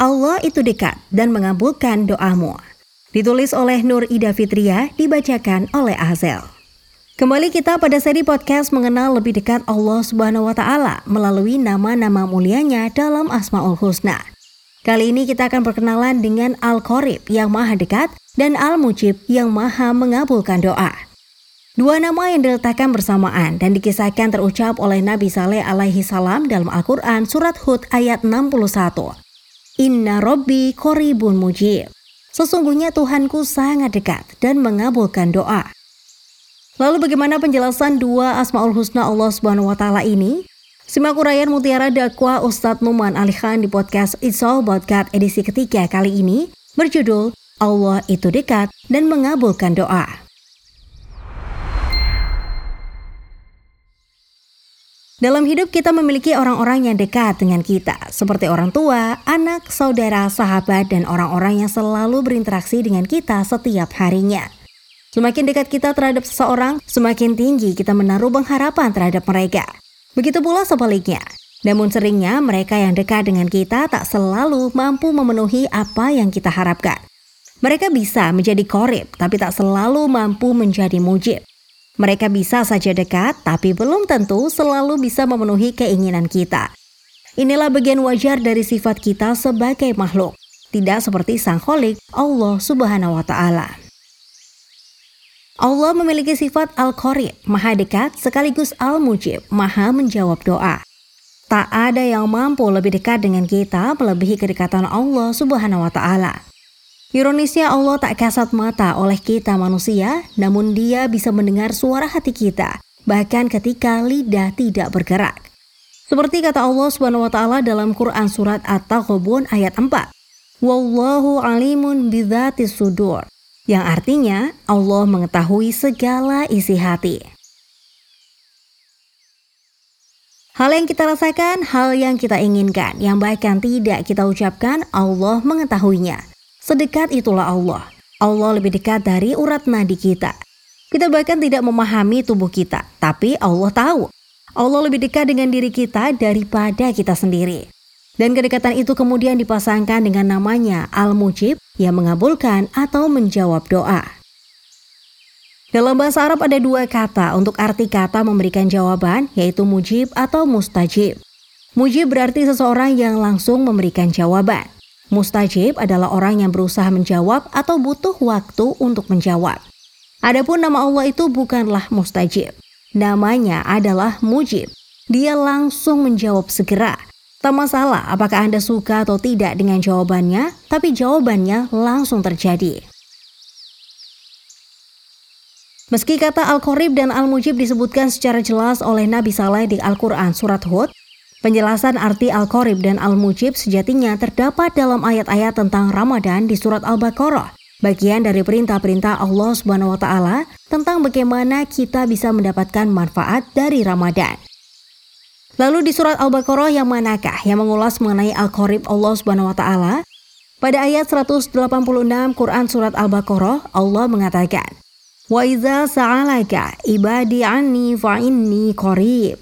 Allah itu dekat dan mengabulkan doamu. Ditulis oleh Nur Ida Fitria, dibacakan oleh Azel. Kembali kita pada seri podcast mengenal lebih dekat Allah Subhanahu wa taala melalui nama-nama mulianya dalam Asmaul Husna. Kali ini kita akan berkenalan dengan Al-Qorib yang maha dekat dan Al-Mujib yang maha mengabulkan doa. Dua nama yang diletakkan bersamaan dan dikisahkan terucap oleh Nabi Saleh alaihi salam dalam Al-Quran surat Hud ayat 61. Inna Robbi koribun mujib. Sesungguhnya Tuhanku sangat dekat dan mengabulkan doa. Lalu bagaimana penjelasan dua Asmaul Husna Allah Subhanahu wa taala ini? Simak uraian mutiara dakwah Ustadz Numan Ali Khan di podcast It's All About God edisi ketiga kali ini berjudul Allah itu dekat dan mengabulkan doa. Dalam hidup kita memiliki orang-orang yang dekat dengan kita, seperti orang tua, anak, saudara, sahabat, dan orang-orang yang selalu berinteraksi dengan kita setiap harinya. Semakin dekat kita terhadap seseorang, semakin tinggi kita menaruh pengharapan terhadap mereka. Begitu pula sebaliknya. Namun seringnya mereka yang dekat dengan kita tak selalu mampu memenuhi apa yang kita harapkan. Mereka bisa menjadi korib, tapi tak selalu mampu menjadi mujib. Mereka bisa saja dekat, tapi belum tentu selalu bisa memenuhi keinginan kita. Inilah bagian wajar dari sifat kita sebagai makhluk, tidak seperti sang kholik Allah Subhanahu wa taala. Allah memiliki sifat Al-Qarib, maha dekat sekaligus Al-Mujib, maha menjawab doa. Tak ada yang mampu lebih dekat dengan kita melebihi kedekatan Allah Subhanahu wa taala. Ironisnya Allah tak kasat mata oleh kita manusia, namun dia bisa mendengar suara hati kita, bahkan ketika lidah tidak bergerak. Seperti kata Allah taala dalam Quran surat At-Taghabun ayat 4. Wallahu alimun bidzati sudur. Yang artinya Allah mengetahui segala isi hati. Hal yang kita rasakan, hal yang kita inginkan, yang bahkan tidak kita ucapkan, Allah mengetahuinya. Sedekat itulah Allah. Allah lebih dekat dari urat nadi kita. Kita bahkan tidak memahami tubuh kita, tapi Allah tahu. Allah lebih dekat dengan diri kita daripada kita sendiri. Dan kedekatan itu kemudian dipasangkan dengan namanya Al-Mujib yang mengabulkan atau menjawab doa. Dalam bahasa Arab ada dua kata untuk arti kata memberikan jawaban, yaitu mujib atau mustajib. Mujib berarti seseorang yang langsung memberikan jawaban. Mustajib adalah orang yang berusaha menjawab atau butuh waktu untuk menjawab. Adapun nama Allah itu bukanlah mustajib. Namanya adalah mujib. Dia langsung menjawab segera. Tak masalah apakah Anda suka atau tidak dengan jawabannya, tapi jawabannya langsung terjadi. Meski kata Al-Qorib dan Al-Mujib disebutkan secara jelas oleh Nabi Saleh di Al-Quran Surat Hud, Penjelasan arti Al-Qorib dan Al-Mujib sejatinya terdapat dalam ayat-ayat tentang Ramadan di surat Al-Baqarah, bagian dari perintah-perintah Allah Subhanahu wa taala tentang bagaimana kita bisa mendapatkan manfaat dari Ramadan. Lalu di surat Al-Baqarah yang manakah yang mengulas mengenai Al-Qorib Allah Subhanahu wa taala? Pada ayat 186 Quran surat Al-Baqarah, Allah mengatakan, "Wa idza sa'alaka ibadi anni fa inni qarib."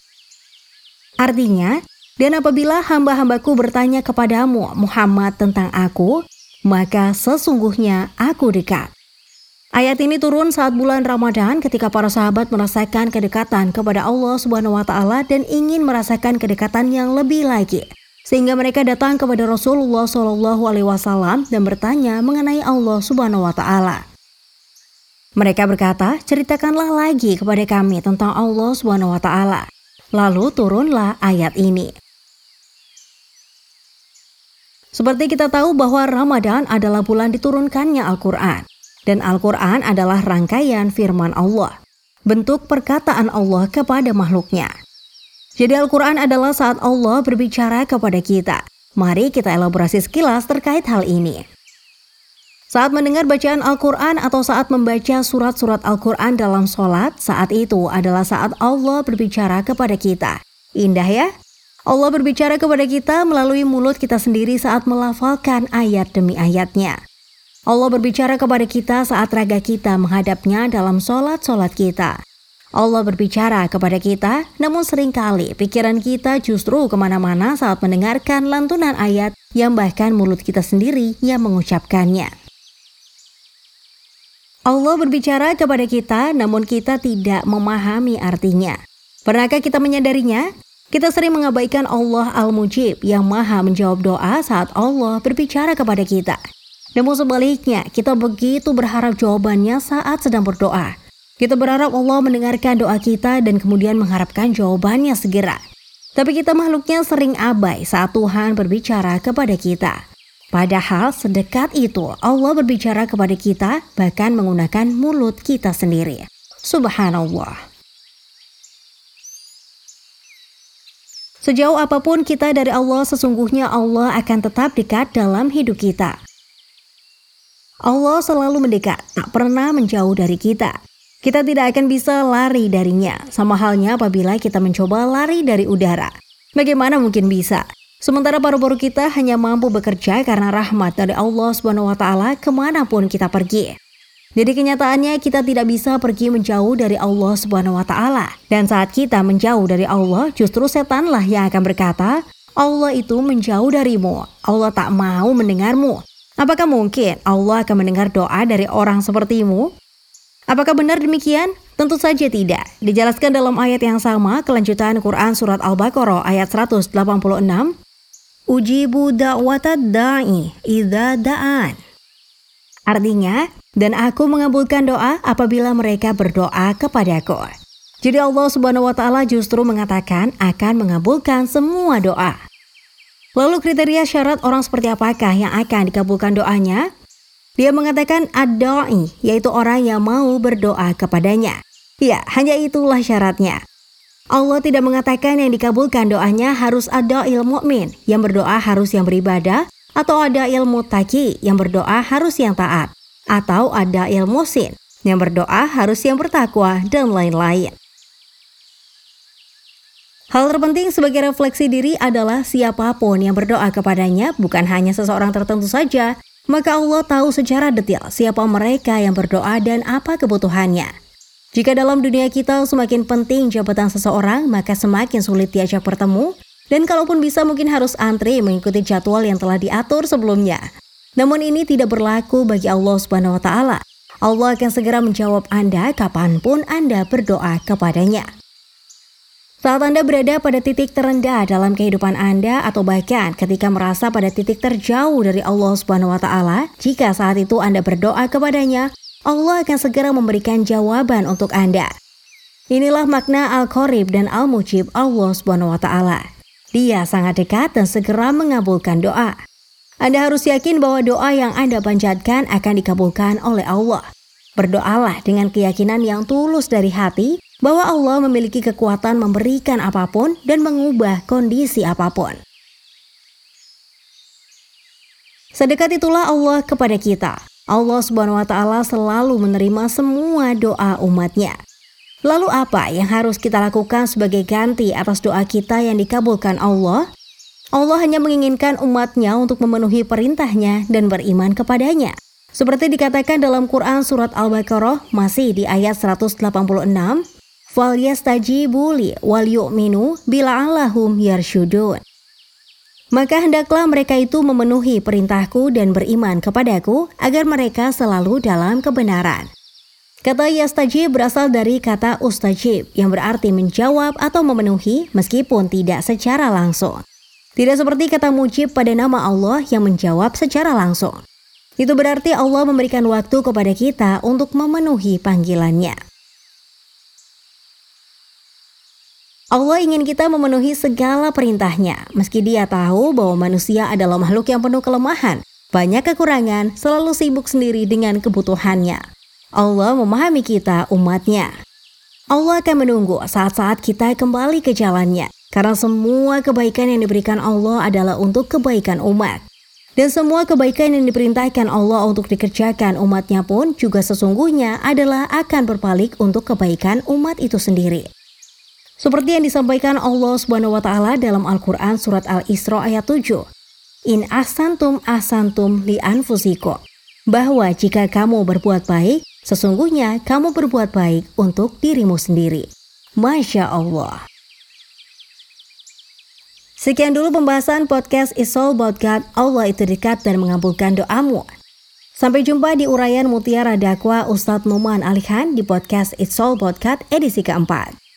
Artinya, dan apabila hamba-hambaku bertanya kepadamu Muhammad tentang aku, maka sesungguhnya aku dekat. Ayat ini turun saat bulan Ramadan ketika para sahabat merasakan kedekatan kepada Allah Subhanahu wa taala dan ingin merasakan kedekatan yang lebih lagi. Sehingga mereka datang kepada Rasulullah Shallallahu alaihi wasallam dan bertanya mengenai Allah Subhanahu wa taala. Mereka berkata, "Ceritakanlah lagi kepada kami tentang Allah Subhanahu wa taala." Lalu turunlah ayat ini. Seperti kita tahu bahwa Ramadan adalah bulan diturunkannya Al-Quran. Dan Al-Quran adalah rangkaian firman Allah. Bentuk perkataan Allah kepada makhluknya. Jadi Al-Quran adalah saat Allah berbicara kepada kita. Mari kita elaborasi sekilas terkait hal ini. Saat mendengar bacaan Al-Quran atau saat membaca surat-surat Al-Quran dalam sholat, saat itu adalah saat Allah berbicara kepada kita. Indah ya? Allah berbicara kepada kita melalui mulut kita sendiri saat melafalkan ayat demi ayatnya. Allah berbicara kepada kita saat raga kita menghadapnya dalam sholat-sholat kita. Allah berbicara kepada kita, namun sering kali pikiran kita justru ke mana-mana saat mendengarkan lantunan ayat yang bahkan mulut kita sendiri yang mengucapkannya. Allah berbicara kepada kita, namun kita tidak memahami artinya. Pernahkah kita menyadarinya? Kita sering mengabaikan Allah Al-Mujib yang maha menjawab doa saat Allah berbicara kepada kita. Namun sebaliknya, kita begitu berharap jawabannya saat sedang berdoa. Kita berharap Allah mendengarkan doa kita dan kemudian mengharapkan jawabannya segera. Tapi kita makhluknya sering abai saat Tuhan berbicara kepada kita. Padahal sedekat itu Allah berbicara kepada kita bahkan menggunakan mulut kita sendiri. Subhanallah. Sejauh apa pun kita dari Allah, sesungguhnya Allah akan tetap dekat dalam hidup kita. Allah selalu mendekat, tak pernah menjauh dari kita. Kita tidak akan bisa lari darinya, sama halnya apabila kita mencoba lari dari udara. Bagaimana mungkin bisa? Sementara paru-paru kita hanya mampu bekerja karena rahmat dari Allah Subhanahu wa taala ke mana pun kita pergi. Jadi kenyataannya kita tidak bisa pergi menjauh dari Allah Subhanahu wa taala. Dan saat kita menjauh dari Allah, justru setanlah yang akan berkata, Allah itu menjauh darimu. Allah tak mau mendengarmu. Apakah mungkin Allah akan mendengar doa dari orang sepertimu? Apakah benar demikian? Tentu saja tidak. Dijelaskan dalam ayat yang sama, kelanjutan Quran Surat Al-Baqarah ayat 186, Ujibu da'watad da'i idha da'an. Artinya, dan aku mengabulkan doa apabila mereka berdoa kepadaku. Jadi Allah Subhanahu wa taala justru mengatakan akan mengabulkan semua doa. Lalu kriteria syarat orang seperti apakah yang akan dikabulkan doanya? Dia mengatakan ad-da'i, yaitu orang yang mau berdoa kepadanya. Ya, hanya itulah syaratnya. Allah tidak mengatakan yang dikabulkan doanya harus ada ilmu mukmin, yang berdoa harus yang beribadah, atau ada ilmu taki, yang berdoa harus yang taat, atau ada ilmu sin, yang berdoa harus yang bertakwa, dan lain-lain. Hal terpenting sebagai refleksi diri adalah siapa pun yang berdoa kepadanya bukan hanya seseorang tertentu saja, maka Allah tahu secara detail siapa mereka yang berdoa dan apa kebutuhannya. Jika dalam dunia kita semakin penting jabatan seseorang, maka semakin sulit diajak bertemu, dan kalaupun bisa mungkin harus antri mengikuti jadwal yang telah diatur sebelumnya. Namun ini tidak berlaku bagi Allah Subhanahu wa taala. Allah akan segera menjawab Anda kapan pun Anda berdoa kepadanya. Saat Anda berada pada titik terendah dalam kehidupan Anda atau bahkan ketika merasa pada titik terjauh dari Allah Subhanahu wa taala, jika saat itu Anda berdoa kepadanya, Allah akan segera memberikan jawaban untuk Anda. Inilah makna Al-Qarib dan Al-Mujib Allah Subhanahu wa taala. Dia sangat dekat dan segera mengabulkan doa. Anda harus yakin bahwa doa yang Anda panjatkan akan dikabulkan oleh Allah. Berdoalah dengan keyakinan yang tulus dari hati bahwa Allah memiliki kekuatan memberikan apa pun dan mengubah kondisi apa pun. Sedekat itulah Allah kepada kita. Allah Subhanahu wa taala selalu menerima semua doa umatnya. Lalu apa yang harus kita lakukan sebagai ganti atas doa kita yang dikabulkan Allah? Allah hanya menginginkan umatnya untuk memenuhi perintahnya dan beriman kepadanya. Seperti dikatakan dalam Quran Surat Al-Baqarah masih di ayat 186, falyastajibu li wal yu'minu bila'allahum yarsyudun. Maka hendaklah mereka itu memenuhi perintahku dan beriman kepadaku agar mereka selalu dalam kebenaran. Kata yastajib berasal dari kata ustajib yang berarti menjawab atau memenuhi meskipun tidak secara langsung. Tidak seperti kata mujib pada nama Allah yang menjawab secara langsung. Itu berarti Allah memberikan waktu kepada kita untuk memenuhi panggilannya. Allah ingin kita memenuhi segala perintahnya, meski dia tahu bahwa manusia adalah makhluk yang penuh kelemahan, banyak kekurangan, selalu sibuk sendiri dengan kebutuhannya. Allah memahami kita, umatnya. Allah akan menunggu saat-saat kita kembali ke jalannya, karena semua kebaikan yang diberikan Allah adalah untuk kebaikan umat. Dan semua kebaikan yang diperintahkan Allah untuk dikerjakan umatnya pun juga sesungguhnya adalah akan berbalik untuk kebaikan umat itu sendiri. Seperti yang disampaikan Allah Subhanahu wa taala dalam Al-Qur'an surat Al-Isra ayat 7. In ahsantum ahsantum li anfusikum. Bahwa jika kamu berbuat baik, Sesungguhnya kamu berbuat baik untuk dirimu sendiri. Masya Allah. Sekian dulu pembahasan podcast It's All About God. Allah itu dekat dan mengabulkan doamu. Sampai jumpa di uraian Mutiara Dakwa Ustadz Numan Alihan di podcast It's All About God edisi keempat.